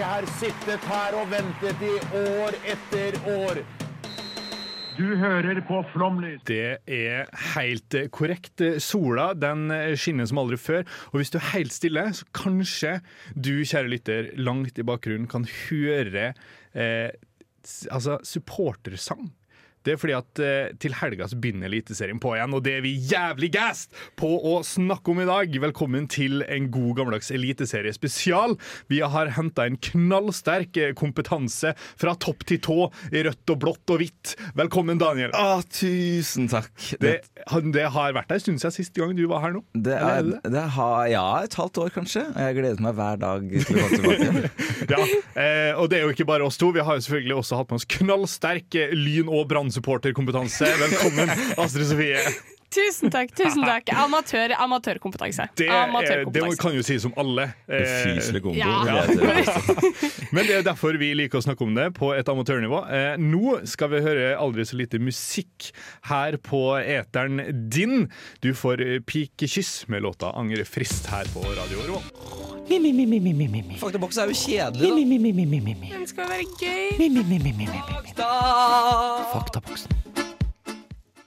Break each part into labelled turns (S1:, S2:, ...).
S1: Vi har sittet her og ventet i år etter år.
S2: Du hører på Flomlys.
S3: Det er helt korrekt. Sola den skinner som aldri før. Og hvis du er helt stille, så kanskje du, kjære lytter, langt i bakgrunnen kan høre eh, altså supportersang. Det er fordi at eh, til helga så begynner Eliteserien på igjen, og det er vi jævlig gassed på å snakke om i dag. Velkommen til en god gammeldags eliteserie spesial. Vi har henta en knallsterk eh, kompetanse fra topp til tå i rødt og blått og hvitt. Velkommen, Daniel.
S4: Å, tusen takk.
S3: Det, det har vært ei stund siden sist gang du var her nå.
S4: Det er,
S3: det
S4: det har, ja, et halvt år kanskje. Og jeg gleder meg hver dag til å komme tilbake.
S3: Ja, eh, og det er jo ikke bare oss to. Vi har jo selvfølgelig også hatt med oss knallsterk eh, Lyn- og Brann-supporterkompetanse. Velkommen, Astrid Sofie.
S5: Tusen takk. tusen takk Amatør, Amatørkompetanse.
S3: Det, er, det kan jo sies om alle. Eh,
S4: Ufyselig kombo.
S5: Ja.
S3: Men det er derfor vi liker å snakke om det på et amatørnivå. Eh, nå skal vi høre aldri så lite musikk her på eteren din. Du får eh, pikekyss med låta 'Angre frist' her på Radio Rå.
S4: Faktaboks er jo kjedelig, da.
S5: Den skal være gøy.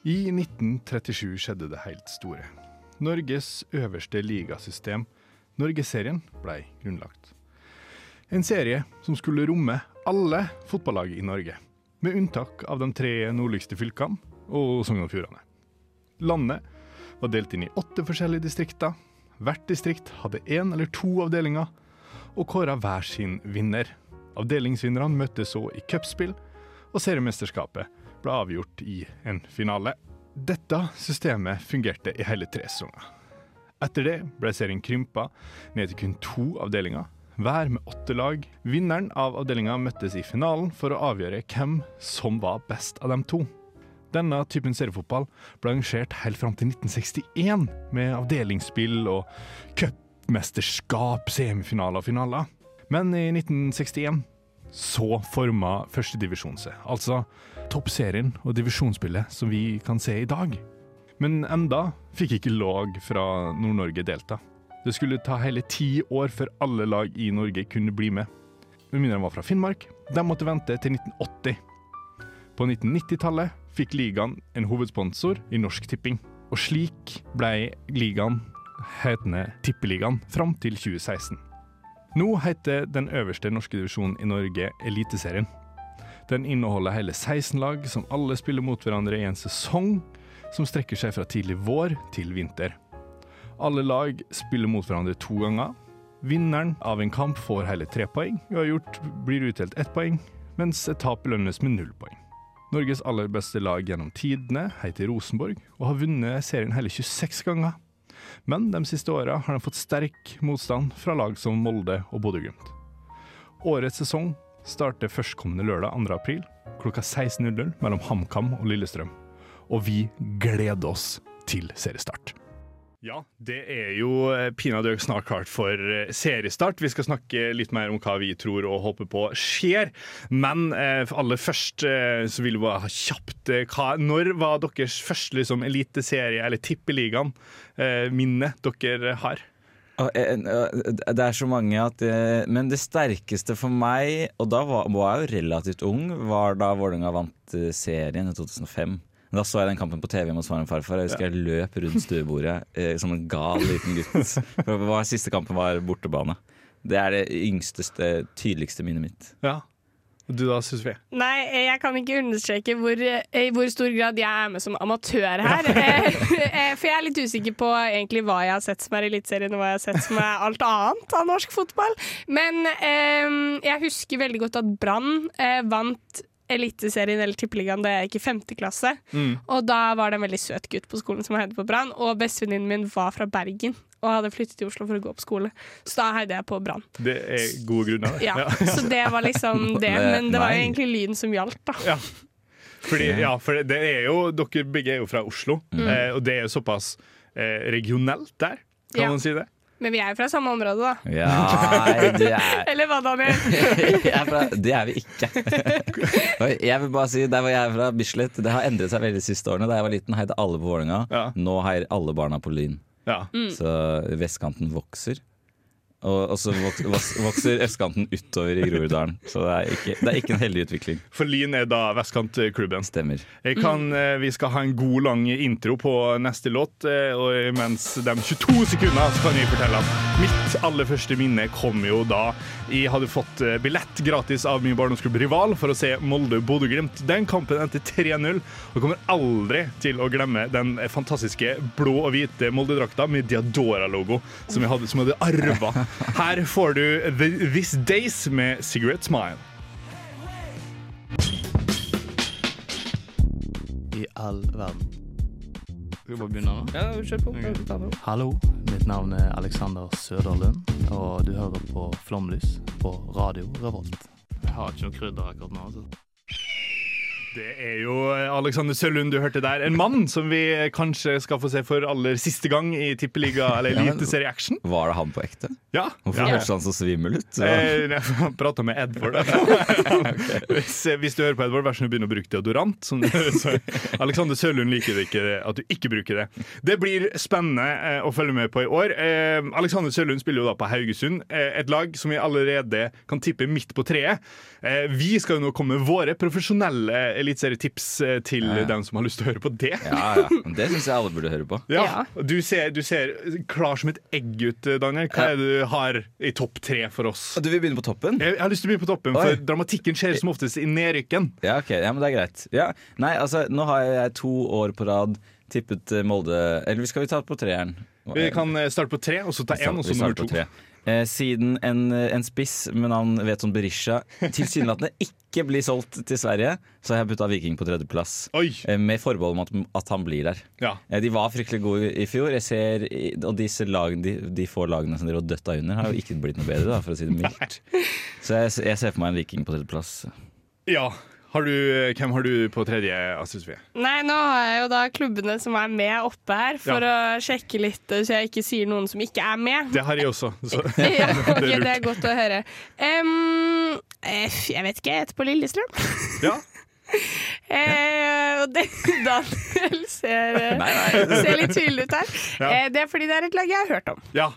S3: I 1937 skjedde det helt store. Norges øverste ligasystem, Norgesserien, ble grunnlagt. En serie som skulle romme alle fotballag i Norge, med unntak av de tre nordligste fylkene og Sogn og Fjordane. Landet var delt inn i åtte forskjellige distrikter. Hvert distrikt hadde én eller to avdelinger, og kåra hver sin vinner. Avdelingsvinnerne møttes så i cupspill, og seriemesterskapet ble avgjort i en finale. Dette systemet fungerte i hele tre sesonger. Etter det ble serien krympa ned til kun to avdelinger, hver med åtte lag. Vinneren av avdelinga møttes i finalen for å avgjøre hvem som var best av dem to. Denne typen seriefotball ble arrangert helt fram til 1961, med avdelingsspill og cupmesterskap, semifinaler og finaler. Men i 1961 så forma førstedivisjon seg, altså toppserien og divisjonsspillet som vi kan se i dag. Men enda fikk ikke lag fra Nord-Norge delta. Det skulle ta hele ti år før alle lag i Norge kunne bli med. Med mindre de var fra Finnmark. De måtte vente til 1980. På 1990-tallet fikk ligaen en hovedsponsor i Norsk Tipping. Og slik ble ligaen hetende Tippeligaen fram til 2016. Nå heter den øverste norske divisjonen i Norge Eliteserien. Den inneholder hele 16 lag som alle spiller mot hverandre i en sesong som strekker seg fra tidlig vår til vinter. Alle lag spiller mot hverandre to ganger. Vinneren av en kamp får hele tre poeng. Uavgjort blir utdelt ett poeng, mens et tap belønnes med null poeng. Norges aller beste lag gjennom tidene heter Rosenborg, og har vunnet serien hele 26 ganger. Men de siste åra har de fått sterk motstand fra lag som Molde og Bodø-Glimt. Årets sesong starter førstkommende lørdag 2. april klokka 16.00 mellom HamKam og Lillestrøm. Og vi gleder oss til seriestart. Ja, det er jo eh, pinadø snart klart for eh, seriestart. Vi skal snakke litt mer om hva vi tror og håper på skjer. Men eh, aller først eh, så vil vi ha kjapt eh, hva, Når var deres første liksom, eliteserie, eller tippeligaen, eh, dere har?
S4: Eh, eh, Det er så mange at det, Men det sterkeste for meg, og da var, var jeg jo relativt ung, var da Vålerenga vant eh, serien i 2005. Da så jeg den kampen på TV mot far farfar. Jeg husker jeg løp rundt stuebordet eh, som en gal liten gutt. For siste kampen var bortebane. Det er det yngste, tydeligste minnet mitt.
S3: Ja. Du da, Sofie?
S5: Nei, jeg kan ikke understreke hvor, eh, i hvor stor grad jeg er med som amatør her. Eh, eh, For jeg er litt usikker på egentlig hva jeg har sett som er Eliteserien, og hva jeg har sett som er alt annet av norsk fotball. Men eh, jeg husker veldig godt at Brann eh, vant Eliteserien eller Tippeligaen da jeg gikk i femte klasse. Og da var det en veldig søt gutt på skolen som heide på Brann, og bestevenninnen min var fra Bergen og hadde flyttet til Oslo for å gå på skole. Så da heide jeg på Brann.
S3: Det er gode grunner.
S5: Ja, Så det var liksom det. Men det var jo egentlig lyden som gjaldt, da.
S3: Ja. Fordi, ja, for det er jo, dere begge er jo fra Oslo, mm. og det er jo såpass eh, regionelt der, kan
S5: Ja.
S3: man si det?
S5: Men vi er jo fra samme område, da.
S4: Ja, nei, det er
S5: Eller hva, Daniel?
S4: Er fra, det er vi ikke. Jeg vil bare si, Der hvor jeg er fra, Bislett, det har endret seg veldig de siste årene. Da jeg var liten, heide alle på Vålerenga.
S3: Ja.
S4: Nå heier alle barna på Lyn.
S3: Ja.
S5: Mm.
S4: Så vestkanten vokser. Og, og så vok- vok- vokser østkanten utover i Groruddalen. Så det er, ikke, det er ikke en heldig utvikling.
S3: For Lyn er da vestkantklubben.
S4: Stemmer.
S3: Kan, eh, Vi skal ha en god, lang intro på neste låt. eh, Og mens de 22 sekunder så kan vi fortelle at mitt aller første minne kom jo da jeg hadde fått eh, billett gratis av min barndomsklubb Rival for å se Molde-Bodø-Glimt. Den kampen endte 3-0, og kommer aldri til å glemme den fantastiske blå og hvite Molde-drakta med Diadora-logo som jeg hadde, som jeg hadde arva. Her får du The, This Days med Cigarette Smile.
S6: i all verden. Skal vi bare begynne nå?
S4: Ja, kjør på.
S6: Hallo, mitt navn er Alexander Søderlund, og du hører på Flomlys på Radio Revolt. Jeg har ikke noe krydder akkurat nå. altså.
S3: Det er jo Alexander Sølund du hørte der. En mann som vi kanskje skal få se for aller siste gang i Tippeliga eller
S4: Ja,
S3: Eliteserie Action.
S4: Var det han på ekte?
S3: Ja.
S4: Hvorfor
S3: ja.
S4: han så svimmel ut? Han
S3: Eh, prata med Edvard. hvis, hvis du hører på Edvard, vær så snill begynn å bruke deodorant. Som, så Alexander Sølund liker det ikke at du ikke bruker det. Det blir spennende eh, å følge med på i år. Eh, Alexander Sølund spiller jo da på Haugesund, eh, et lag som vi allerede kan tippe midt på treet. Eh, vi skal jo nå komme med våre profesjonelle eliteserietips eh, til
S4: Ja, ja.
S3: dem som har lyst til å høre på det.
S4: Ja, ja. Det syns jeg alle burde høre på.
S3: Ja. Du, ser, du ser klar som et egg ut, Daniel. Hva er det du har i topp tre for oss?
S4: Du vil begynne på toppen?
S3: Jeg, jeg har lyst til å begynne på toppen,
S4: Oi.
S3: for dramatikken skjer som oftest i nedrykken.
S4: Ja, ok, ja, men det er greit. Ja. Nei, altså, nå har jeg to år på rad tippet eh, Molde Eller skal vi ta det på treeren?
S3: Vi kan eh, starte på tre, og så ta én, og så nummer
S4: starter
S3: to.
S4: på tre. Eh, siden en, en spiss med navn Veton Berisha tilsynelatende ikke blir solgt til Sverige, så har jeg putta Viking på tredjeplass.
S3: Oi!
S4: Eh, med forbehold om at, at han blir der.
S3: Ja.
S4: Eh, de var fryktelig gode i fjor. Jeg ser, og disse lagene, de, de få lagene som dere har døtta under, har jo ikke blitt noe bedre, da, for å si det mildt. Så jeg, jeg ser for meg en Viking på tredjeplass.
S3: ja. Har du, hvem har du på tredje, Astrid Sofie?
S5: Nei, nå har jeg jo da klubbene som er med oppe her, for å sjekke litt, eh, så jeg ikke sier noen som ikke er med.
S3: Det har jeg også. Så.
S5: ja, ok,
S3: det er
S5: det er godt å høre. Eh, jeg vet ikke, jeg heter på Lillestrøm.
S3: Ja.
S5: Eh, og det, Daniel ser, eh, ser litt tvilende ut her. Eh, det er fordi det er et lag jeg har hørt om.
S3: ja.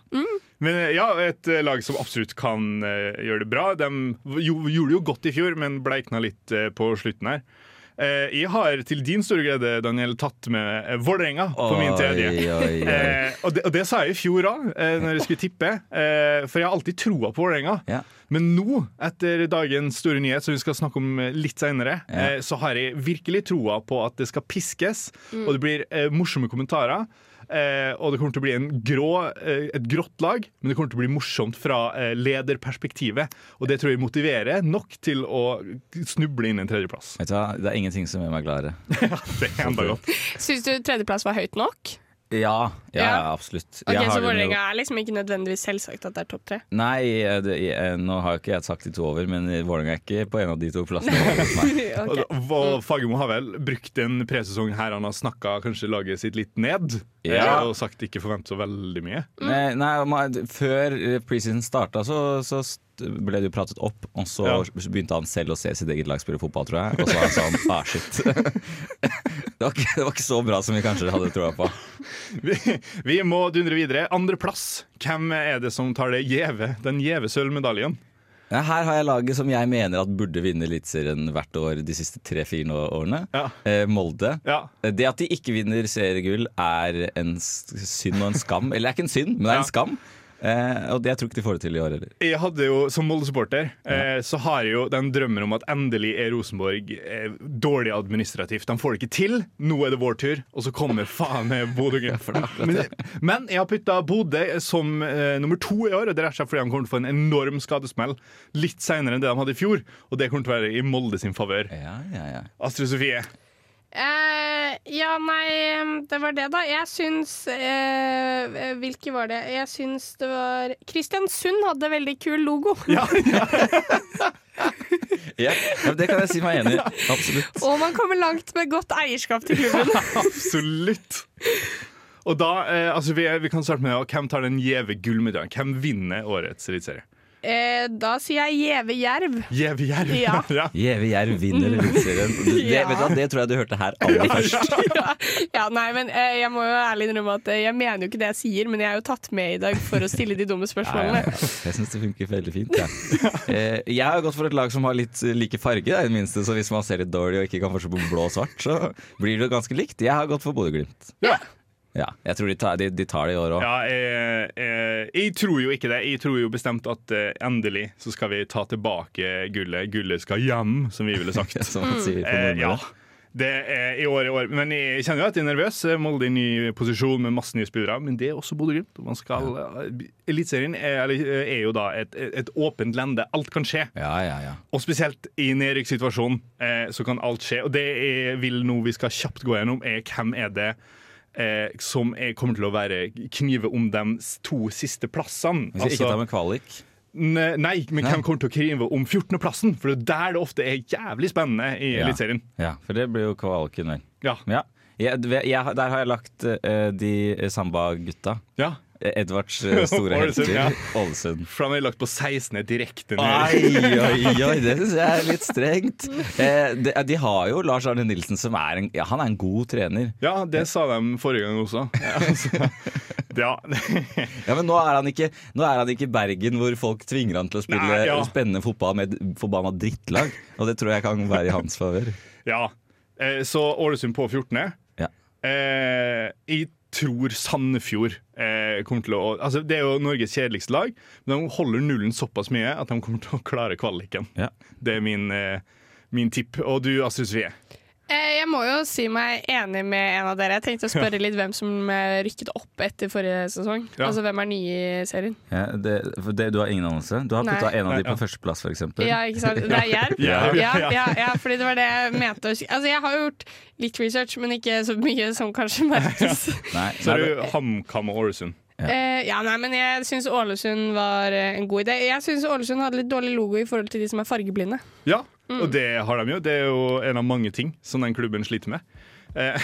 S3: Men eh, ja, et lag som absolutt kan uh, gjøre det bra. De jo, gjorde det jo godt i fjor, men bleikna litt uh, på slutten her. Eh, jeg har til din store glede, Daniel, tatt med uh, Vålerenga på min tredje.
S4: Oi, oi, oi.
S3: Eh, og, det, og det sa jeg i fjor òg, eh, når jeg skulle tippe. Eh, for jeg har alltid troa på Vålerenga.
S4: Ja.
S3: Men nå, etter dagens store nyhet, som vi skal snakke om eh, litt seinere,
S4: Ja.
S3: eh, så har jeg virkelig troa på at det skal piskes, og det blir eh, morsomme kommentarer. Eh, og det kommer til å bli en grå, eh, et grått lag, men det kommer til å bli morsomt fra eh, lederperspektivet. Og det tror jeg motiverer nok til å snuble inn en tredjeplass.
S4: Vet du hva, Det er ingenting som gjør meg gladere.
S3: ja, Det er enda godt.
S5: Syns du tredjeplass var høyt nok?
S4: Ja, ja,
S5: Ja.
S4: absolutt.
S5: Ok,
S4: Jeg har
S5: Så Vålerenga er liksom ikke nødvendigvis selvsagt at det er topp tre?
S4: Nei, eh, det, jeg, nå har jo ikke jeg sagt de to over, men Vålerenga er ikke på en av de to plassene.
S3: okay. Fagermo har vel brukt en presesong her han har snakka kanskje laget sitt litt ned.
S4: Ja.
S3: eh, Og sagt ikke forvent så veldig mye.
S4: Nei, nei, ma- Før eh, preseason starta, så, så ble det jo pratet opp, og så
S3: Ja.
S4: begynte han selv å se sitt eget lag spille fotball, tror jeg. Og så var han sånn ah, shit. det, var ikke, det var ikke så bra som vi kanskje hadde troa på.
S3: Vi, vi må dundre videre. Andreplass. Hvem er det som tar det gjeve, den gjeve sølvmedaljen?
S4: Ja, her har jeg laget som jeg mener at burde vinne Eliteserien hvert år de siste tre-fire årene.
S3: Ja.
S4: Eh, Molde.
S3: Ja.
S4: Det at de ikke vinner seriegull er en synd og en skam. Eller det er ikke en synd, men det er en skam. Eh, og det jeg tror ikke de får det til i år heller.
S3: Jeg hadde jo, Som Molde-supporter eh, så har jeg jo den drømmen om at endelig er Rosenborg eh, dårlig administrativt. De får det ikke til. Nå er det vår tur, og så kommer faen meg Bodø-Glimt. men, men jeg har putta Bodø som eh, nummer to i år, og det er rett og slett fordi de kommer til å få en enorm skadesmell litt seinere enn det de hadde i fjor. Og det kommer til å være i Molde sin favør.
S4: Ja, ja, ja.
S3: Astrid Sofie.
S5: Eh, ja, nei, det var det, da. Jeg syns uh, Hvilke var det? Jeg syns det var Kristiansund hadde veldig kul logo.
S3: Ja, ja.
S4: ja, det kan jeg si meg enig i. Absolutt.
S5: Og man kommer langt med godt eierskap til klubben.
S3: Absolutt. Og da, uh, altså vi, vi kan starte med Hvem tar den gjeve gullmedaljen? Hvem vinner årets eliteserie?
S5: Eh, da sier jeg Gjeve Jerv.
S3: Gjeve Jerv.
S5: Ja.
S3: ja.
S4: Gjeve Jerv vinner Eliteserien. Det,
S5: Ja.
S4: vet du hva, det tror jeg du hørte her aller først.
S5: ja, ja, nei, men eh, jeg må jo ærlig innrømme at eh, jeg mener jo ikke det jeg sier, men jeg er jo tatt med i dag for å stille de dumme spørsmålene.
S4: ja. Jeg syns det funker veldig fint. Ja. Eh, jeg har gått for et lag som har litt eh, like farge, i det minste, så hvis man ser litt dårlig og ikke kan forskjell på blå og svart, så blir det ganske likt. Jeg har gått for Bodø-Glimt.
S3: Ja.
S4: Ja, jeg tror de tar, de, de tar det i år òg.
S3: Ja, jeg, jeg, jeg tror jo ikke det. Jeg tror jo bestemt at eh, endelig så skal vi ta tilbake gullet. Gullet skal hjem, som vi ville sagt.
S4: Som man sier på
S3: Eh, ja. Det er i år i år. Men jeg kjenner jo at jeg er nervøs. Molde i ny posisjon med masse nye spillere. Men det er også Bodø-Glimt. Ja. Eliteserien er, er jo da et, et åpent lende. Alt kan skje.
S4: Ja, ja, ja.
S3: Og spesielt i nedrykkssituasjonen eh, så kan alt skje. Og det jeg vil nå vi skal kjapt gå gjennom, er hvem er det eh, som er, kommer til å være knive om de to siste plassene.
S4: Vi skal ikke ta
S3: Altså,
S4: med kvalik.
S3: ne- nei, men hvem kommer til å knive om 14.-plassen? For det er der det ofte er jævlig spennende i
S4: Ja.
S3: Eliteserien.
S4: Ja, for det blir jo kvaliken, vel.
S3: Ja.
S4: Ja. Jeg, der har jeg lagt uh, de samba-gutta.
S3: ja.
S4: Edvards eh, store
S3: Ålesund,
S4: helter.
S3: ja.
S4: Ålesund.
S3: For han er lagt på 16. direkte ned.
S4: Oi, oi, oi, det syns jeg er litt strengt. Eh, de, de har jo Lars Arne Nilsen, som er en, ja, han er en god trener.
S3: Ja, det sa de forrige gang også. Ja, altså, ja.
S4: Ja, Men nå er han ikke, i Bergen, hvor folk tvinger han til å spille
S3: Nei, ja.
S4: spennende fotball med et forbanna drittlag. Og det tror jeg kan være i hans favør.
S3: ja. Eh, Så Ålesund på 14.
S4: Ja.
S3: Eh, jeg tror Sandefjord eh, kommer til å altså Det er jo Norges kjedeligste lag, men de holder nullen såpass mye at de kommer til å klare kvaliken.
S4: Ja.
S3: Det er min, eh, min tipp. Og du, Astrid Svie?
S5: Eh, jeg må jo si meg enig med en av dere. Jeg tenkte å spørre litt hvem som eh, rykket opp etter forrige sesong.
S3: Ja.
S5: Altså hvem er nye i serien?
S4: Ja, det, for det, du har ingen anelse? Du har
S5: Nei.
S4: putta en av
S3: Nei,
S4: de på
S3: ja.
S4: førsteplass, f.eks.
S5: Ja, ikke sant? Det er Jerv?
S3: Jerv,
S5: Ja,
S3: ja.
S5: ja, ja, fordi det var det jeg mente. Altså, jeg har gjort litt research, men ikke så mye som kanskje merkes.
S4: Nei,
S3: Så er
S4: det-
S3: jo HamKam og Ålesund.
S4: Ja.
S5: Eh, ja, nei, men jeg syns Ålesund var eh, en god idé. Jeg syns Ålesund hadde litt dårlig logo i forhold til de som er fargeblinde.
S3: Ja,
S5: Mm.
S3: og det har de jo. Det er jo en av mange ting som den klubben sliter med. Eh,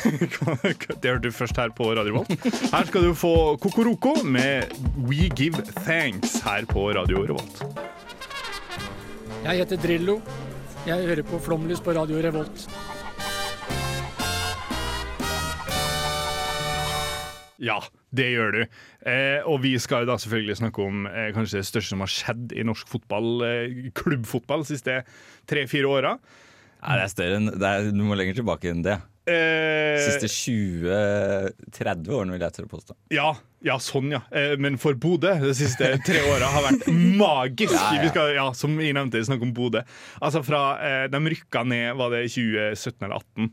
S3: Det hørte du først her på Radio Revolt. Her skal du få Kokoroko med We Give Thanks her på Radio Revolt.
S7: Jeg heter Drillo. Jeg hører på Flomlys på Radio Revolt.
S3: Ja, det gjør du. Eh, og vi skal jo da selvfølgelig snakke om eh, kanskje det største som har skjedd i norsk fotball, eh, klubbfotball, de siste tre-fire åra.
S4: Nei, det er større enn det er, Du må lenger tilbake enn det.
S3: Eh,
S4: Siste 20-30 årene, vil jeg tørre påstå.
S3: Ja, ja, sånn ja. Eh, men for Bodø de siste tre åra har vært magisk.
S4: Ja, ja.
S3: Vi skal, ja, som vi nevnte, snakke om Bodø. Altså fra eh, De rykka ned, var det 2017 eller 2018.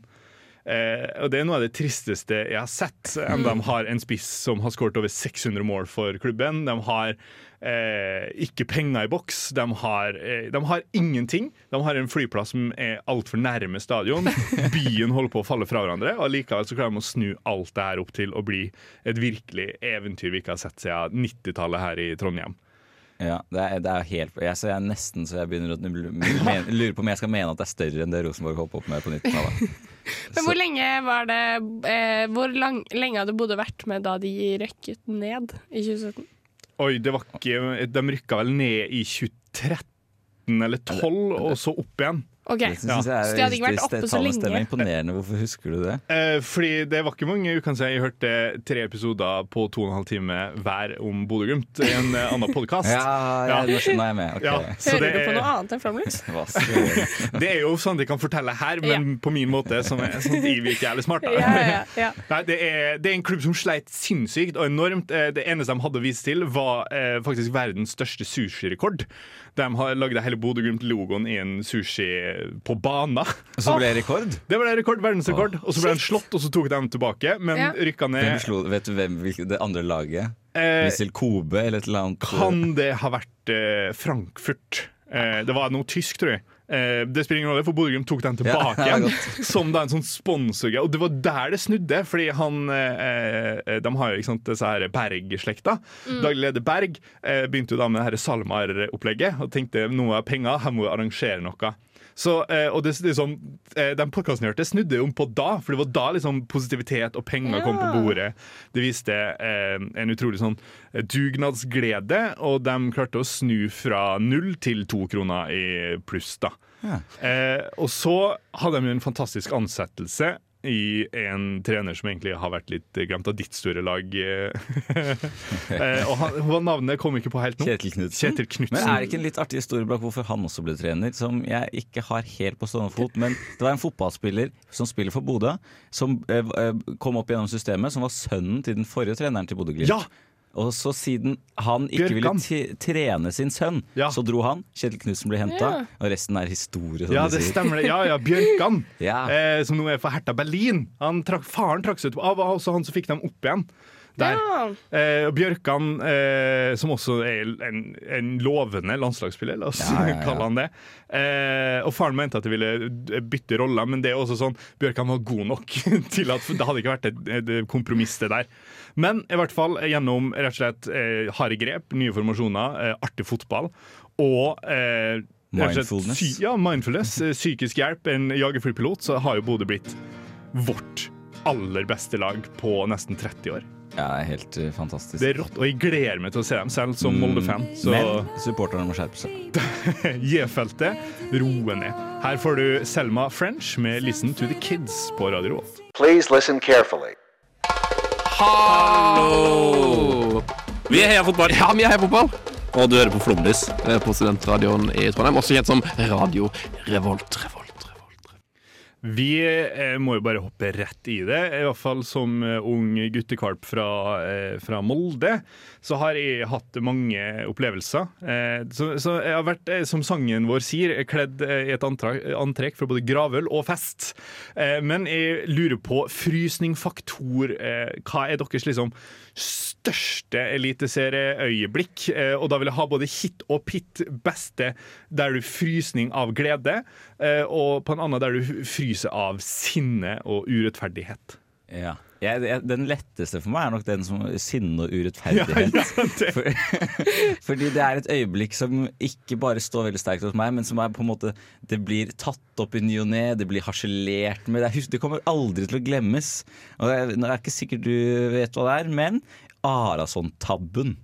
S3: Eh, og Det er noe av det tristeste jeg har sett. Mm. de har en spiss som har skåret over 600 mål for klubben. De har eh, ikke penger i boks. De har, eh, de har ingenting. De har en flyplass som er altfor nærme stadion. Byen holder på å falle fra hverandre, og likevel så klarer de å snu alt det her opp til å bli et virkelig eventyr vi ikke har sett siden 90-tallet her i Trondheim.
S4: Ja, det er, det er helt jeg, så jeg er nesten så jeg begynner å lure på om jeg skal mene at det er større enn det Rosenborg holdt opp med på 90-tallet.
S5: Men hvor lenge var det eh, Hvor lang, lenge hadde Bodø vært med da de røkket ned i 2017?
S3: Oi, det var ikke De rykka vel ned i 2013 eller 2012, og så opp igjen.
S5: OK,
S4: Det synes jeg
S5: så det hadde ikke vært oppe så
S4: lenge. stemmer
S5: lenge.
S4: imponerende. Hvorfor husker du det?
S3: Eh, fordi det var ikke mange ukene siden jeg hørte tre episoder på to og en halv time hver om Bodø-Glimt i en eh, annen podkast.
S4: Ja, ja,
S3: Ja.
S4: nå skjønner jeg med. Ok.
S3: Ja, så
S5: Hører
S3: det
S5: du på noe
S3: er,
S5: annet enn Flomlys?
S3: Det er jo sånn de kan fortelle her, men på min måte, som er sånn jeg virker jævlig smart.
S5: Ja, ja, ja.
S3: Nei, det er, det er en klubb som sleit sinnssykt og enormt. Eh, Det eneste de hadde å vise til, var eh, faktisk verdens største sushirekord. De har lagde hele Bodø-Glimt-logoen i en sushi på bana.
S4: Så ble det rekord?
S3: Det ble rekord, verdensrekord. Og så ble den slått, og så tok de den tilbake. Men
S5: Ja.
S3: rykka
S4: Hvem slo, vet du hvem, det andre laget?
S3: Eh,
S4: Wissel Kobe eller et eller annet?
S3: kan det ha vært eh, Frankfurt? Eh, det var noe tysk, tror jeg. Eh, det spiller ingen rolle, for Bodø-Glimt tok den
S4: Ja,
S3: tilbake
S4: det var
S3: som da en sånn sponsorgreie. Og det var der det snudde, fordi han eh, eh, De har jo ikke sant, disse her Berg-slekta. Daglig leder Berg eh, begynte jo da med det SalMar-opplegget og tenkte nå av penger, her må vi arrangere noe. Så, eh, og det, det eh, Den podkasten jeg hørte, snudde om på da, for det var da liksom positivitet og penger kom på bordet. Det viste eh, en utrolig sånn eh, dugnadsglede, og de klarte å snu fra null til to kroner i pluss. da.
S4: Ja.
S3: Eh, og så hadde de en fantastisk ansettelse i en trener som egentlig har vært litt glemt av ditt store lag. eh, eh, og han, navnet kom ikke på helt nå.
S4: Kjetil Knutsen. Men er det ikke en litt artig historie bak hvorfor han også ble trener, som jeg ikke har helt på stående fot? Men det var en fotballspiller som spiller for Bodø, som eh, kom opp gjennom systemet, som var sønnen til den forrige treneren til Bodø-Glimt.
S3: Ja!
S4: Og så siden han ikke
S3: Bjørkan.
S4: ville t trene sin sønn,
S3: Ja.
S4: så dro han. Kjetil Knutsen ble henta,
S5: Ja.
S4: og resten er historie.
S3: Ja, det
S4: sier.
S3: stemmer. det. Ja, ja, Bjørkan,
S4: Ja.
S3: eh, som nå er for Hertha Berlin. Han trakk, faren trakk seg ut av, var også han som fikk dem opp igjen. Der.
S5: Ja.
S3: Eh, og Bjørkan, eh, som også er en, en lovende landslagsspiller, la oss
S4: Ja, ja, ja.
S3: kalle han det. Eh, og faren mente at de ville bytte roller, men det er også sånn Bjørkan var god nok til at det hadde ikke vært et, et kompromiss, det der. Men i hvert fall gjennom rett og slett eh, harde grep, nye formasjoner, eh, artig fotball og eh,
S4: Mindfulness.
S3: slett ja, mindfulness. eh, Psykisk hjelp, en jagerflypilot, så har jo Bodø blitt vårt aller beste lag på nesten 30 år.
S4: Ja, helt eh, fantastisk.
S3: Det er rått, og jeg gleder meg til å se dem selv som Molde-fan. Så
S4: Men supporterne må skjerpe seg.
S3: J-feltet, roe ned. Her får du Selma French med 'Listen to the Kids' på Radio Revolt.
S8: Hallo! Vi er Heia Fotball. Ja, vi er Heia Fotball. Og du hører på Flomlys eh, på studentradioen i Trondheim, også kjent som Radio. Revolt, Revolt.
S3: Vi eh, må jo bare hoppe rett i det. I hvert fall som eh, ung guttekalp fra, eh, fra Molde, så har jeg hatt mange opplevelser. Så, så jeg har vært, som sangen vår sier, kledd i et antrekk, fra både gravøl og fest. Men jeg lurer på frysningfaktor. Hva er deres liksom største eliteserieøyeblikk? Eh, og da vil jeg ha både hit og pit beste der du frysning av glede, eh, og på en annen der du fryser av sinne og urettferdighet.
S4: Ja. Jeg, jeg, den letteste for meg er nok den som sinne og urettferdighet.
S3: Ja, ja, det-
S4: For, fordi det er et øyeblikk som ikke bare står veldig sterkt hos meg, men som er på en måte Det blir tatt opp i ny og ne, det blir harselert med. Det, er, det kommer aldri til å glemmes. Og jeg, nå er ikke sikkert du vet hva det er, men Arason-tabben.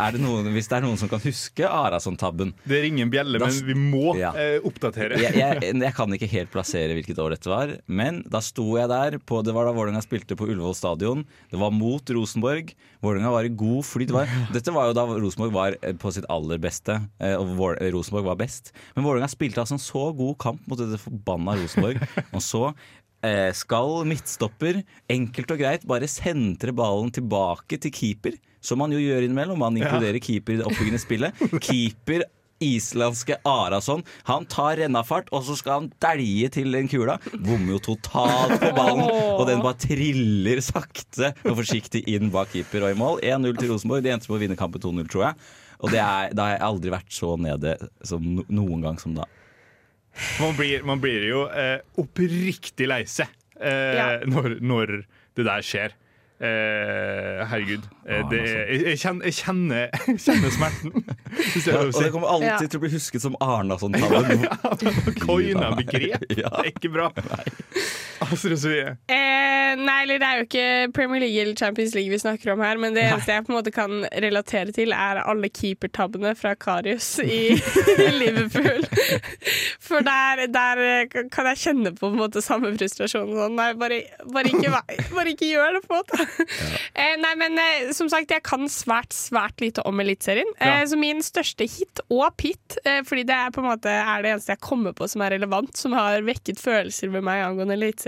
S4: Er det noen, hvis det er noen som kan huske Arason-tabben
S3: Det ringer en bjelle,
S4: Da
S3: men vi må
S4: Ja.
S3: eh, oppdatere.
S4: jeg, jeg, jeg kan ikke helt plassere hvilket år dette var, men da sto jeg der. På, det var da Vålerenga spilte på Ullevål stadion. Det var mot Rosenborg. Vålerenga var i god flyt. Det var, dette var jo da Rosenborg var eh, på sitt aller beste, eh, og Vål- eh, Rosenborg var best. Men Vålerenga spilte altså en så god kamp mot dette forbanna Rosenborg. Og så eh, skal midtstopper enkelt og greit bare sentre ballen tilbake til keeper, som man jo gjør innimellom. Man inkluderer keeper i det oppbyggende spillet. Keeper islandske Arason. Han tar rennafart, og så skal han dælje til den kula. Bommer jo totalt på ballen, og den bare triller sakte og forsiktig inn bak keeper og i mål. 1-0 til Rosenborg. De endte på å vinne kampen 2-0, tror jeg. Og det er, da har jeg aldri vært så nede som noen gang som da.
S3: Man blir, man blir jo eh, oppriktig lei seg eh,
S5: Ja.
S3: når, når det der skjer. Eh, herregud. Eh, det, er- jeg, jeg, kjenner, jeg, kjenner, jeg kjenner smerten. Hvis jeg
S4: Ja, og det kommer alltid
S5: Ja.
S4: til å bli husket som Arnason-tabben.
S3: Coina begrep.
S4: Ja.
S3: Det er ikke bra. Astrid Sofie.
S5: Eh, nei, eller det er jo ikke Premier League eller Champions League vi snakker om her, men det eneste jeg på en måte kan relatere til, er alle keepertabbene fra Karius i Liverpool. For der, der kan jeg kjenne på, på måte samme frustrasjon. Sånn, nei, bare, bare, ikke, bare ikke gjør det, på en måte. Eh, nei, men eh, som sagt, jeg kan svært, svært lite om Eliteserien.
S3: Ja.
S5: Eh, så min største hit og pit, eh, fordi det er på en måte er det eneste jeg kommer på som er relevant, som har vekket følelser ved meg angående Eliteserien,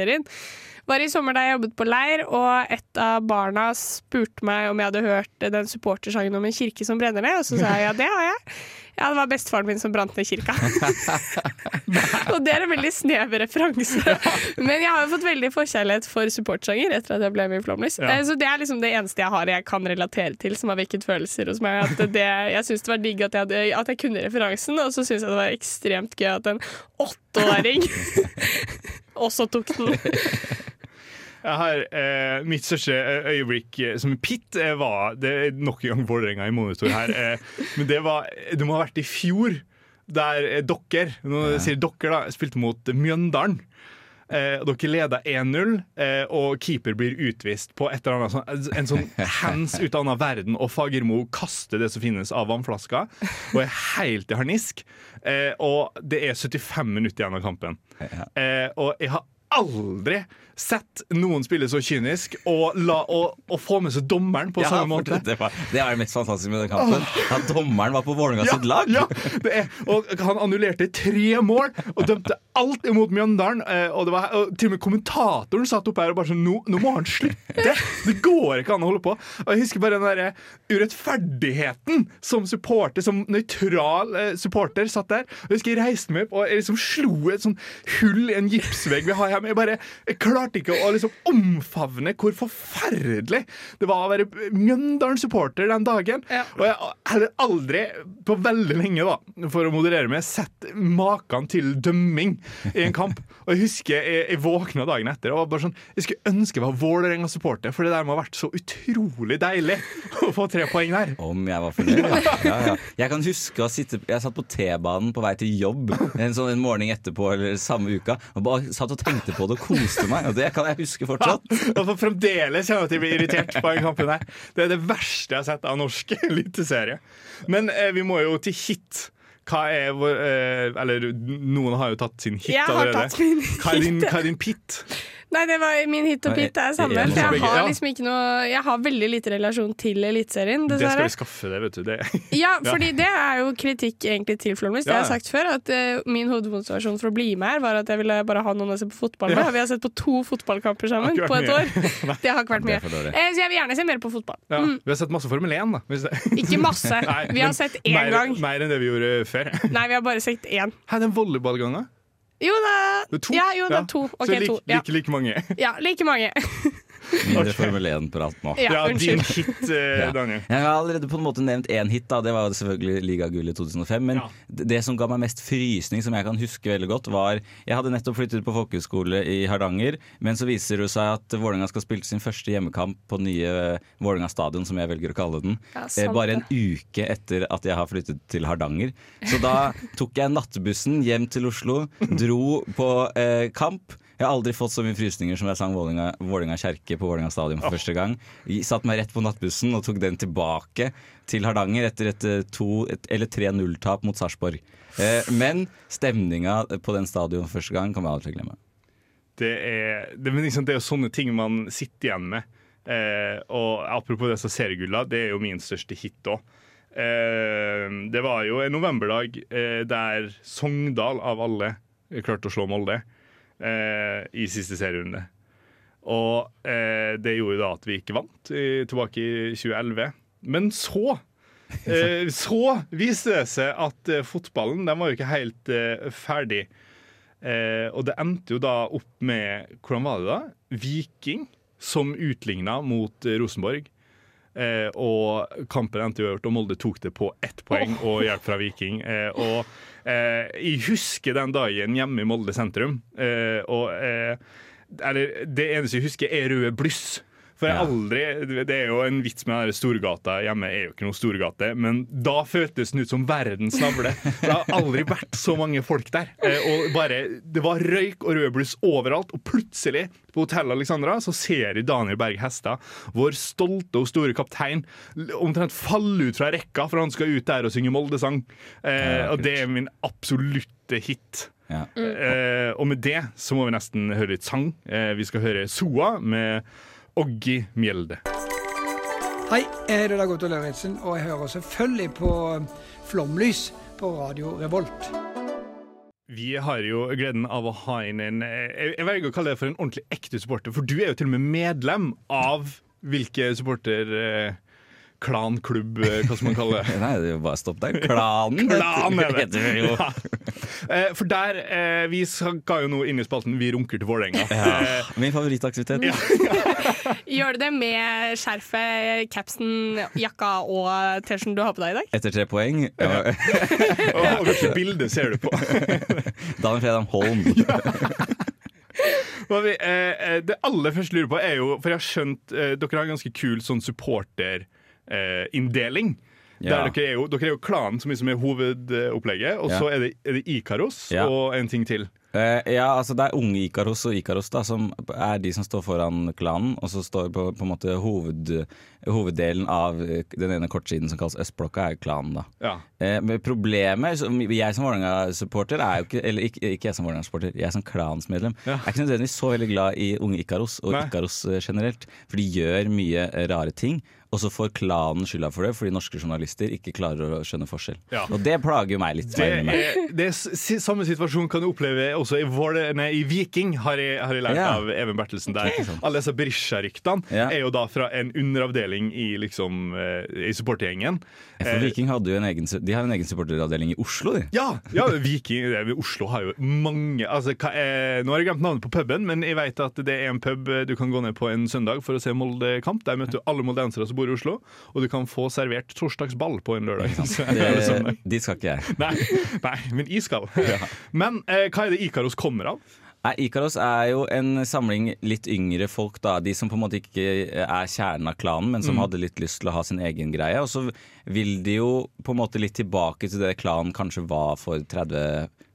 S5: var i sommer da jeg jobbet på leir, og et av barna spurte meg om jeg hadde hørt den supportersangen om en kirke som brenner ned, og så sa jeg ja, det har jeg. Ja, det var bestefaren min som brant ned kirka. og det er en veldig snever referanse. Men jeg har jo fått veldig forkjærlighet for supportsanger etter at jeg ble med i Flåmlys.
S3: Ja.
S5: Så det er liksom det eneste jeg har jeg kan relatere til som har vekket følelser hos meg. At det, jeg syns det var digg at jeg, hadde, at jeg kunne referansen, og så syns jeg det var ekstremt gøy at en åtteåring også tok den.
S3: Jeg har eh, Mitt største eh, øyeblikk eh, som pitt eh, var Det er nok en gang Vålerenga i monitor her. Eh, men det var Det må ha vært i fjor, der dere Nå sier dere da spilte mot Mjøndalen. Eh, dere leder 1-0, eh, og keeper blir utvist på et eller annet sånn, en sånn hands ut av annen verden, og Fagermo kaster det som finnes av vannflasker, og er helt i harnisk. Eh, og det er 75 minutter igjen av kampen. Eh, og jeg har aldri sett noen spille så kynisk og, la, og, og få med seg dommeren på
S4: Ja,
S3: samme måte.
S4: Det, var, det er det mest fantastiske med den kampen. At dommeren var på Vålerenga sitt lag.
S3: Ja, det er, og han annullerte tre mål og dømte alt imot Mjøndalen. eh, Og, det var, og til og med kommentatoren satt oppe her og bare sånn Nå, nå må han slutte! Det går ikke an å holde på. Og jeg husker bare den derre urettferdigheten som supporter, som nøytral eh, supporter, satt der. Og jeg husker jeg reiste meg opp og jeg liksom slo et sånn hull i en gipsvegg vi har hjemme. Jeg bare jeg klarte ikke å liksom omfavne hvor forferdelig det var å være Mjøndalen-supporter den dagen. Og jeg har aldri, på veldig lenge, da, for å moderere meg, sett maken til dømming i en kamp. Og jeg husker jeg, jeg våkna dagen etter og var bare sånn Jeg skulle ønske jeg var Vålerenga-supporter, for det der må ha vært så utrolig deilig å få tre poeng der.
S4: Om jeg var fornøyd, ja. ja, ja. Jeg kan huske å sitte Jeg satt på T-banen på vei til jobb en sånn en morgen etterpå eller samme uka og bare satt og tenkte på det og koste meg. Det kan jeg huske fortsatt.
S3: Og for fremdeles kjenner jeg at jeg blir irritert på den kampen her. Det er det verste jeg har sett av norsk eliteserie. Men eh, vi må jo til hit. Hva er vår eh, Eller noen har jo tatt sin hit
S5: Jeg har
S3: allerede. Hva er din,
S5: hit.
S3: hva er din pit?
S5: Nei, det var min hit og pit. Det er samme. For jeg har liksom ikke noe Jeg har veldig lite relasjon til Eliteserien,
S3: Det skal vi skaffe det, vet du. Det.
S5: Ja, fordi det er jo kritikk egentlig til Flåmlys. Det har jeg sagt før, at uh, min hovedmotivasjon for å bli med her var at jeg ville bare ha noen å se på fotball med.
S3: Ja.
S5: Vi har sett på to fotballkamper sammen på et år. Det har ikke vært mye. Eh, Så jeg vil gjerne se mer på fotball.
S3: Ja,
S5: Mm.
S3: Vi har sett masse Formel 1, da. hvis det-
S5: Ikke masse. Vi har sett én
S3: mer,
S5: gang.
S3: Mer enn det vi gjorde før.
S5: Nei, vi har bare sett én.
S3: Hæ, den volleyballgangen?
S5: Jo.
S3: Det er to?
S5: Ja, jo, det er to. Okay,
S3: Så like,
S5: to. Ja.
S3: like, like mange.
S5: ja, like mange.
S4: Mindre Formel 1-prat nå.
S5: Ja,
S3: Ja, din hit, eh,
S4: Ja.
S3: Daniel.
S4: Jeg har allerede på en måte nevnt én hit, da. det var selvfølgelig ligagullet i 2005. Men det det som ga meg mest frysning, som jeg kan huske veldig godt, var Jeg hadde nettopp flyttet på folkehøyskole i Hardanger, men så viser det seg at Vålerenga skal spille sin første hjemmekamp på nye Vålerenga stadion, som jeg velger å kalle den.
S5: Ja,
S4: eh, bare en uke etter at jeg har flyttet til Hardanger. Så da tok jeg nattbussen hjem til Oslo, dro på eh, kamp. Jeg har aldri fått så mye frysninger som jeg sang Vålinga kjerke på Vålinga stadion for første gang. Jeg Satt meg rett på nattbussen og tok den tilbake til Hardanger etter et, eh, to, et, eller 3-0-tap mot Sarpsborg. Eh, men stemninga på den stadion første gang kommer jeg aldri til å glemme.
S3: Det er, det, liksom, det er jo sånne ting man sitter igjen med. Eh, og apropos disse seriegulla, det er jo min største hit òg. Eh, det var jo en novemberdag eh, der Sogndal av alle klarte å slå Molde eh, i siste serierunde. Og eh, det gjorde da at vi ikke vant i, tilbake i 2011. Men så eh, Så viste det seg at eh, fotballen den var jo ikke helt eh, ferdig. Eh, og det endte jo da opp med Hvordan var det da? Viking som utligna mot eh, Rosenborg. Eh, og kampen endte uavgjort, og Molde tok det på ett poeng og hjelp fra Viking. Eh, og eh, jeg husker den dagen hjemme i Molde sentrum. Eh, og eh, eller, det eneste jeg husker, er røde bluss. For jeg
S4: Ja.
S3: aldri, Det er jo en vits med den Storgata hjemme, er jo ikke noe Storgate, men da føltes den ut som verdens navle. Det har aldri vært så mange folk der. Eh, og bare, Det var røyk og rød bluss overalt, og plutselig, på hotellet Alexandra, så ser jeg Daniel Berg Hestad, vår stolte og store kaptein, omtrent falle ut fra rekka, for han skal ut der og synge Molde-sang. Eh,
S4: Ja,
S3: og det er min absolutte hit.
S4: Ja.
S3: Mm. og med det så må vi nesten høre litt sang. Eh, vi skal høre Soa med Oggi Mjelde.
S9: Hei, jeg heter Dag Otto Lauritzen, og jeg hører selvfølgelig på Flomlys på Radio Revolt.
S3: Vi har jo gleden av å ha inn en eh, Jeg jeg velger å kalle det for en ordentlig ekte supporter, for du er jo til og med medlem av hvilke supporterforeninger klanklubb, eh, hva skal man kalle det?
S4: Nei, det er jo bare stopp der. Klanen
S3: Klan er
S4: heter det jo.
S3: Ja. Eh, For der, eh, vi skal jo nå inn i spalten Vi runker til Vålerenga.
S4: Ja. Min favorittaktivitet.
S5: Gjør du det med skjerfet, capsen, jakka og T-skjorten du har på deg i dag?
S4: Etter tre poeng. Ja.
S3: Og hvilket bilde ser du på?
S4: Dan Fredam Holm.
S3: Det aller første jeg lurer på er jo For jeg har skjønt eh, dere har en ganske kul sånn supporterinndeling.
S4: Ja.
S3: Der dere er jo, dere er jo klanen som liksom er hovedopplegget, og
S4: Ja.
S3: så er det, er det Ikaros
S4: Ja.
S3: og en ting til.
S4: Uh, ja, altså Det er unge Ikaros og Ikaros da, som er de som står foran klanen. Og så står på, på en måte hoved, hoveddelen av eh, den ene kortsiden som kalles Østblokka, er klanen. da
S3: Ja.
S4: Uh, men problemet Jeg som Vålerenga-supporter er jo ikke Eller ikke, ikke jeg som Vålerenga-supporter, jeg som klansmedlem
S3: Ja.
S4: er ikke nødvendigvis så veldig glad i unge Ikaros og
S3: Nei.
S4: Ikaros eh, generelt. For de gjør mye eh, rare ting. Og så får klanen skylda for det fordi norske journalister ikke klarer å skjønne forskjell.
S3: Ja.
S4: Og det plager jo meg litt.
S3: Det er, det er samme situasjon kan du oppleve også i, Våle, nei, i Viking, har jeg, har jeg lært
S4: Ja.
S3: av Even Bertelsen. Der Alle disse Berisha-ryktene
S4: Ja.
S3: er jo da fra en underavdeling i, liksom, eh, i supportergjengen.
S4: For
S3: Eh,
S4: Viking hadde jo en egen, de har en egen supporteravdeling i Oslo, de.
S3: Ja, ja Viking det, er- Oslo har jo mange altså, hva er, Nå har jeg glemt navnet på puben, men jeg vet at det er en pub eh, du kan gå ned på en søndag for å se Molde-kamp. Der møter du alle moldensere som bor i Oslo, og du kan få servert torsdagsball på en lørdag.
S4: Det, dit skal ikke jeg.
S3: Nei, nei, men jeg skal. Men eh, hva er det Ikaros kommer av?
S4: Nei, Ikaros er jo en samling litt yngre folk, da. De som på en måte ikke er kjernen av klanen, men som hadde litt lyst til å ha sin egen greie. Og så vil de jo på en måte litt tilbake til det klanen kanskje var for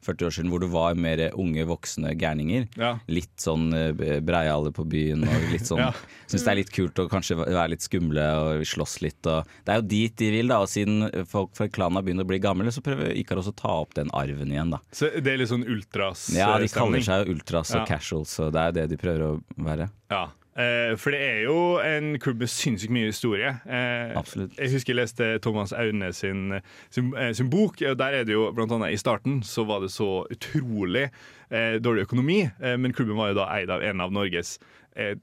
S4: 30-40 år siden, hvor det var mer unge, voksne gærninger.
S3: Ja.
S4: Litt sånn eh, breiale på byen og litt sånn
S3: Ja.
S4: Syns det er litt kult å kanskje være litt skumle og slåss litt. Og det er jo dit de vil, da. Og siden folk fra klanen har begynt å bli gamle, så prøver Ikaros å ta opp den arven igjen, da.
S3: Så det er litt sånn ultras
S4: Ja, de
S3: eh,
S4: kaller seg jo ultras og
S3: Ja.
S4: casuals, så det er jo det de prøver å være.
S3: Ja. Eh, for det er jo en klubb med sinnssykt mye historie. Eh,
S4: Absolutt.
S3: Jeg husker jeg leste Thomas Aune sin, sin, eh, sin bok. og Der er det jo blant annet I starten så var det så utrolig eh, dårlig økonomi, eh, men klubben var jo da eid av en av Norges eh,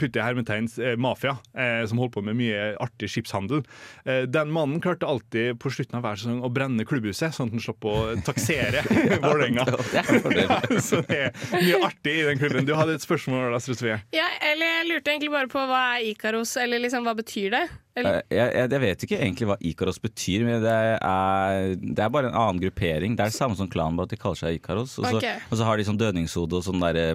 S3: putte hermetegns eh, mafia, eh, som holdt på med mye artig skipshandel. Eh, den mannen klarte alltid på slutten av hver sesong å brenne klubbhuset, sånn at han slapp å taksere Vålerenga.
S4: Er.
S3: Ja, så det er mye artig i den klubben. Du hadde et spørsmål, Astrid Sofie.
S5: Ja, eller jeg lurte egentlig bare på hva er Ikaros, eller liksom hva betyr det? Eller,
S4: Eh, Jeg, jeg, jeg vet ikke egentlig hva Ikaros betyr, men det er, det er bare en annen gruppering. Det er det samme som klanen, bare at de kaller seg Ikaros. Og så,
S5: Ok.
S4: og så har de sånn dødningshode og sånn derre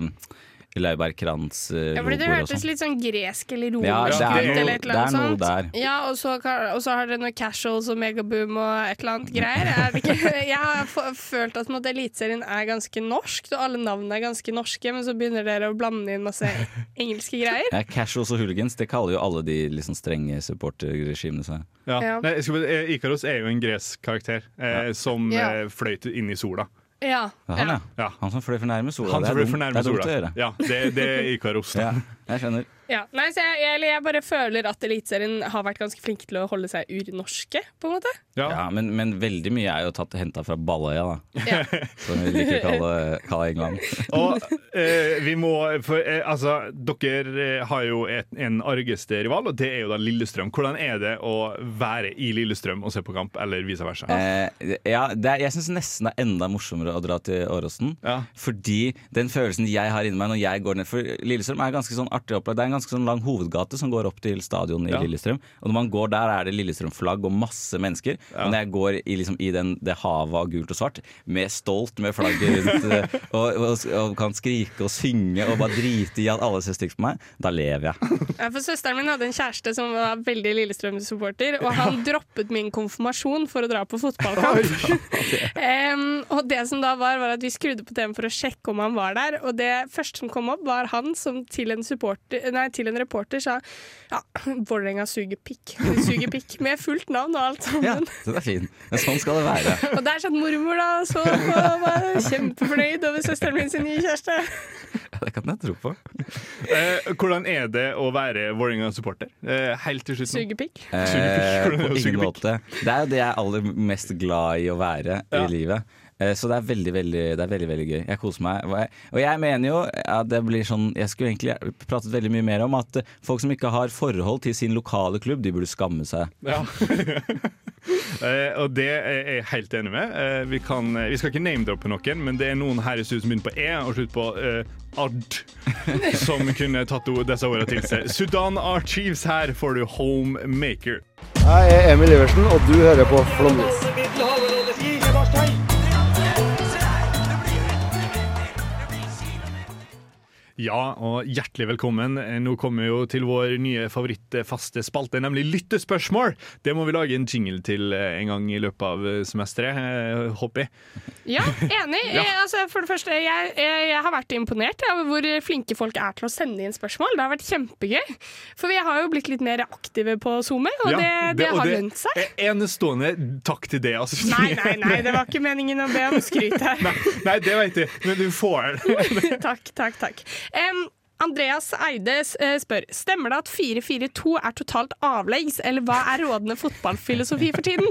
S4: Laurbærkrans-logoer
S5: ja, fordi det hørtes
S4: sånn.
S5: litt sånn gresk eller
S4: Ja,
S5: romersk
S3: er
S5: ut,
S3: noe-
S5: eller et eller annet
S4: det noe
S5: sånt.
S4: der.
S5: Ja, og så, og så har dere noe casuals og megaboom og et eller annet greier. Er det ikke? Jeg har f- følt at måte, Eliteserien er ganske norsk, og alle navnene er ganske norske, men så begynner dere å blande inn masse engelske greier.
S4: Ja, casuals og hooligans, det kaller jo alle de liksom strenge supporterregimene seg.
S3: Ja.
S5: Ja.
S3: Nei, jeg eh, Ikaros er jo en gresk karakter eh, som
S5: Ja.
S3: eh, fløyt inn i sola.
S5: Ja.
S4: Ja, han, ja.
S3: Ja.
S4: Han som fløy for nærme sola.
S3: Han som
S4: fløy
S3: for
S4: nærme
S3: sola.
S4: det er dumt å gjøre.
S3: Ja, det, det er Ikaros.
S4: Ja, jeg skjønner.
S5: Ja. Nei, så jeg, jeg, jeg bare føler at Eliteserien har vært ganske flinke til å holde seg urnorske, på en måte.
S3: Ja.
S4: Ja, men, men veldig mye er jo tatt henta fra Balløya, da.
S5: Ja.
S4: Som vi liker å kalle, kalle England.
S3: Og eh, vi må For eh, altså, dere eh, har jo et, en argeste rival, og det er jo da Lillestrøm. Hvordan er det å være i Lillestrøm og se på kamp, eller vice versa?
S4: Eh, ja, det er, jeg syns nesten det er enda morsommere å dra til Åråsen.
S3: Ja.
S4: Fordi den følelsen jeg har inni meg når jeg går ned For Lillestrøm er ganske sånn artig opplagt. Det er en ganske sånn lang hovedgate som går opp til stadion i
S3: Ja.
S4: Lillestrøm. Og når man går der, er det Lillestrøm-flagg og masse mennesker. Og når jeg går i, liksom, i den, det havet av gult og svart, med stolt med flagget rundt, eh, og, og, og kan skrike og synge og bare drite i at alle ser stygt på meg, da lever jeg.
S5: Ja, for Søsteren min hadde en kjæreste som var veldig Lillestrøm-supporter, og han droppet min konfirmasjon for å dra på fotballkamp. um, og det som da var, var at vi skrudde på TV-en for å sjekke om han var der, og det første som kom opp, var han som til en, supporter, nei, til en reporter sa ja, Vålerenga suger pikk. De suger pikk. Med fullt navn og alt
S4: Ja,
S5: sammen.
S4: Ja, det er fint. Men sånn skal det være.
S5: Og der satt mormor da og så på og var kjempefornøyd over søsteren min sin nye kjæreste.
S4: Ja, det kan jeg tro på.
S3: Eh, hvordan er det å være Vålerenga-supporter? Eh, helt til slutt nå.
S5: Suger pikk.
S4: Eh, på ingen måte. Det er jo det jeg er aller mest glad i å være
S3: Ja.
S4: i livet. Eh, Så det er veldig, veldig, det er veldig, veldig gøy. Jeg koser meg. Og jeg, og jeg mener jo at det blir sånn Jeg skulle egentlig pratet veldig mye mer om at eh, folk som ikke har forhold til sin lokale klubb, de burde skamme seg.
S3: Ja. Eh, og det er jeg helt enig med. Eh, vi, kan, vi skal ikke name-droppe noen, men det er noen her i studio som begynner på E og slutter på eh, Ard, som kunne tatt disse ordene til seg. Sudan Archives, her får du Homemaker.
S10: Jeg er Emil Iversen, og du hører på Flomlys.
S3: Ja, og hjertelig velkommen. Eh, Nå kommer vi jo til vår nye favorittfaste spalte, nemlig lyttespørsmål. Det må vi lage en jingle til eh, en gang i løpet av eh, semesteret, håper jeg.
S5: Ja, enig.
S3: Ja.
S5: Jeg, Altså, for det første, jeg, jeg, jeg har vært imponert over hvor flinke folk er til å sende inn spørsmål. Det har vært kjempegøy. For vi har jo blitt litt mer aktive på SoMe, og
S3: Ja,
S5: det, det,
S3: og
S5: har lønt seg.
S3: Enestående takk til det, altså.
S5: Nei, nei, nei, det var ikke meningen å be om skryt her.
S3: Nei, nei, det vet jeg, men du får det.
S5: takk, takk, takk. Em, Andreas Eide eh, spør Stemmer det at 4-4-2 er totalt avleggs, eller hva er rådende fotballfilosofi for tiden?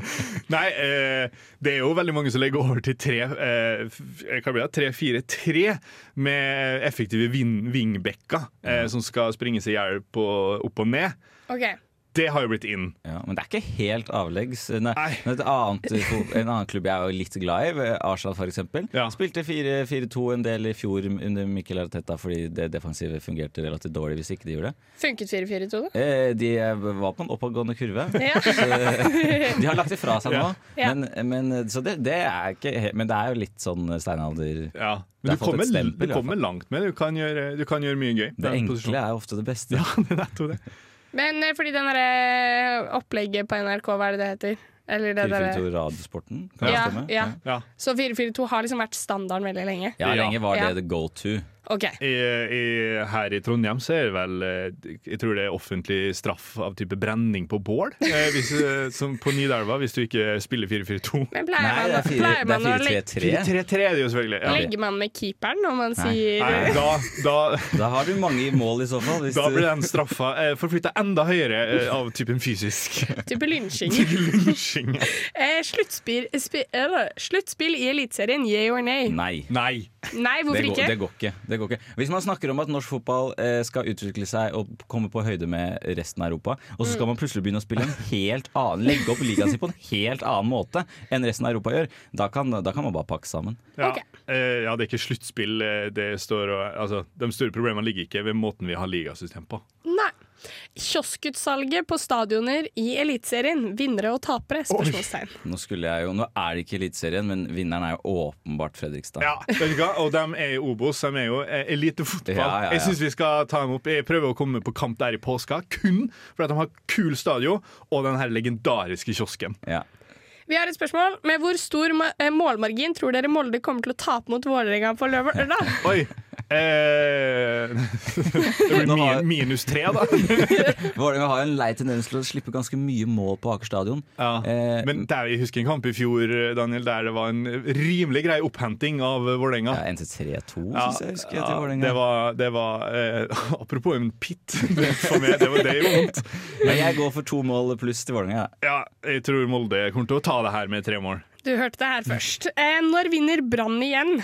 S3: Nei, eh, det er jo veldig mange som legger over til tre, eh, 3-4-3 med effektive vin- vingbekker eh, som skal springe seg i hjel opp og ned.
S5: Ok,
S3: Det har jo blitt inn.
S4: Ja, men det er ikke helt avleggs. Nei, Nei. et annet, en annen klubb jeg er jo litt glad i, Arsenal f.eks., spilte 4-4-2 en del i fjor under Mikkel Arteta fordi det defensive fungerte relativt dårlig hvis ikke de gjorde det.
S5: Funket 4-4-2 da?
S4: Eh, De var på en oppadgående kurve.
S5: Ja.
S4: Så, de har lagt det fra seg nå.
S5: Ja.
S4: Men, men, så det, det er ikke Men det er jo litt sånn steinalder
S3: Ja. Men du kommer,
S4: stempel,
S3: du kommer langt med det. Du kan gjøre, du kan gjøre mye gøy.
S4: Det enkle
S3: posisjonen.
S4: er ofte det beste.
S3: Ja, det er det.
S5: Men eh, fordi den derre opplegget på NRK, hva er det det heter? Eller det derre
S4: 442 Radiosporten, kan det
S5: ja,
S4: stemme?
S5: ja.
S3: Ja.
S5: Så 442 har liksom vært standarden veldig lenge.
S4: Ja, lenge var det
S5: Ja.
S4: the go to.
S5: Ok.
S3: I, i, her i Trondheim så er det vel eh, Jeg tror det er offentlig straff av type brenning på bål. Eh, hvis, eh, som på Nidelva, hvis du ikke spiller 4-4-2.
S5: Men pleier Nei, man- det er fire- pleier man det er
S4: 4-3-3.
S3: 4-3-3 er det jo selvfølgelig. Ja.
S5: Legger man med keeperen når man sier
S3: Nei, da, da,
S4: Da har du mange i mål i så fall. hvis
S3: da blir den straffa eh, forflytta enda høyere eh, av typen fysisk.
S5: Type lynsjing.
S3: Lynsjing.
S5: Eh, sluttspill, spi, eller, sluttspill i Eliteserien, yeah or nay?
S4: Nei.
S3: Nei.
S5: Nei, hvorfor
S4: det går,
S5: ikke?
S4: Det går ikke. Det går ikke. Hvis man snakker om at norsk fotball eh, skal utvikle seg og komme på høyde med resten av Europa, og så skal
S5: Mm.
S4: man plutselig begynne å spille en helt annen legge opp ligaen sin på en helt annen måte enn resten av Europa gjør, da kan, da kan man bare pakke sammen.
S3: Ja, eh, ja, det er ikke sluttspill. eh, Det står, og- altså, de store problemene ligger ikke ved måten vi har ligasystem på.
S5: Nei. Kioskutsalget på stadioner i Eliteserien. Vinnere og tapere? Spørsmålstegn.
S4: Nå, skulle jeg jo, nå er det ikke Eliteserien, men vinneren er jo åpenbart Fredrikstad.
S3: Ja, vet du hva? Og de er i Obos, de er jo eh, elitefotball.
S4: Ja, ja, ja.
S3: Jeg syns vi skal ta dem opp. Jeg prøver å komme på kamp der i påska, kun fordi de har kul stadion og den her legendariske kiosken.
S4: Ja.
S5: Vi har et spørsmål. Med hvor stor eh, målmargin tror dere Molde kommer til å tape mot Vålerenga på lørdag?
S3: Oi! Eh, det blir min, minus tre, da.
S4: Vålerenga har en lei tendens til å slippe ganske mye mål på Aker stadion. Eh,
S3: Men der, jeg husker en kamp i fjor Daniel, der det var en rimelig grei opphenting av Vålerenga.
S4: Ja, 1-3-2,
S3: Ja,
S4: synes jeg husker jeg, til Vålerenga.
S3: det var, det var eh, Apropos en pit det, for meg, det, var, det gjorde vondt.
S4: Men jeg går for to mål pluss til Vålerenga.
S3: Ja, jeg tror Molde kommer til å ta det her med tre mål.
S5: Du hørte det her først. Eh, når vinner Brann igjen?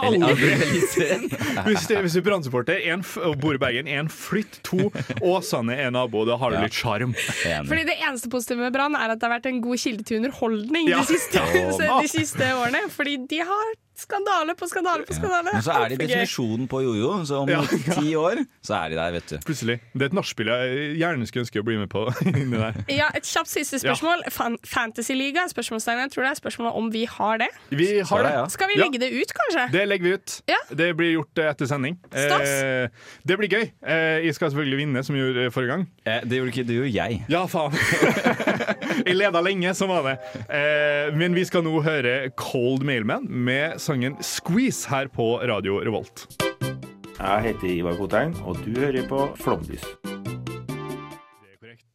S3: Aldri! hvis, det, hvis du er Brann-supporter en f- og bor i Bergen, én flytt, to Åsane er nabo. Da har du litt sjarm.
S5: Fordi Det eneste positive med Brann er at det har vært en god kilde til underholdning
S3: Ja.
S5: de, siste, de siste årene. Fordi de har skandale på skandale på skandale.
S4: Men så er de definisjonen på jojo, så om
S3: Ja.
S4: ti år så er de der, vet du.
S3: Plutselig. Det er et nachspiel jeg gjerne skulle ønske å bli med på. inni der.
S5: Ja, Et kjapt siste spørsmål. Fan Fantasyliga? Spørsmålstegn. Jeg tror det er spørsmålet om vi har det.
S3: Vi har det. ja.
S5: Skal vi legge det ut, kanskje?
S3: Det legger vi ut.
S5: Ja.
S3: Det blir gjort eh, etter sending.
S5: Stas.
S3: Eh, det blir gøy. Eh, jeg skal selvfølgelig vinne, som jeg gjorde eh, forrige gang.
S4: det gjorde ikke du, jeg.
S3: Ja, faen. jeg leda lenge, som var det. Eh, men vi skal nå høre Cold Mailman med sangen 'Squeeze' her på Radio Revolt.
S11: Jeg heter Ivar Kotein, og du hører på Flomlys.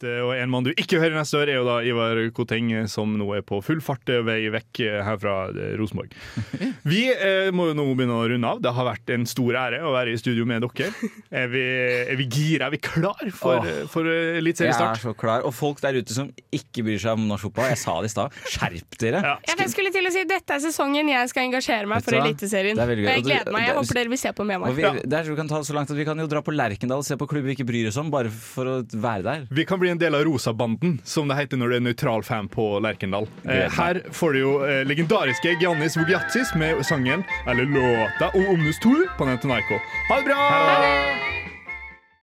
S3: Eh, Og en mann du ikke hører neste år, er jo da Ivar Koteng, eh, som nå er på full fart eh, vei vekk her fra Rosenborg. Vi eh, må jo nå begynne å runde av. Det har vært en stor ære å være i studio med dere. Er vi, er vi gira? Er vi klar for,
S4: Åh.
S3: for eh,
S4: Jeg er så klar. Og folk der ute som ikke bryr seg om norsk fotball. Jeg sa det i stad. Skjerp dere!
S3: Ja.
S5: Ja, jeg skulle til å si Dette er sesongen jeg skal engasjere meg for? Eliteserien.
S4: Det er
S5: Og jeg gleder meg. Jeg
S4: er-
S5: håper dere vil se på med meg.
S4: vi, det er vi kan ta det så langt at vi kan jo dra på Lerkendal og se på klubber vi ikke bryr oss om, bare for å være der.
S3: Vi kan bli en del av Rosabanden, som det heter når du er nøytral fan på Lerkendal. Eh, her får du jo eh, legendariske Giannis Vogiatsis med sangen, eller låta, O Omnus 2 på Netanarko. Ha det bra!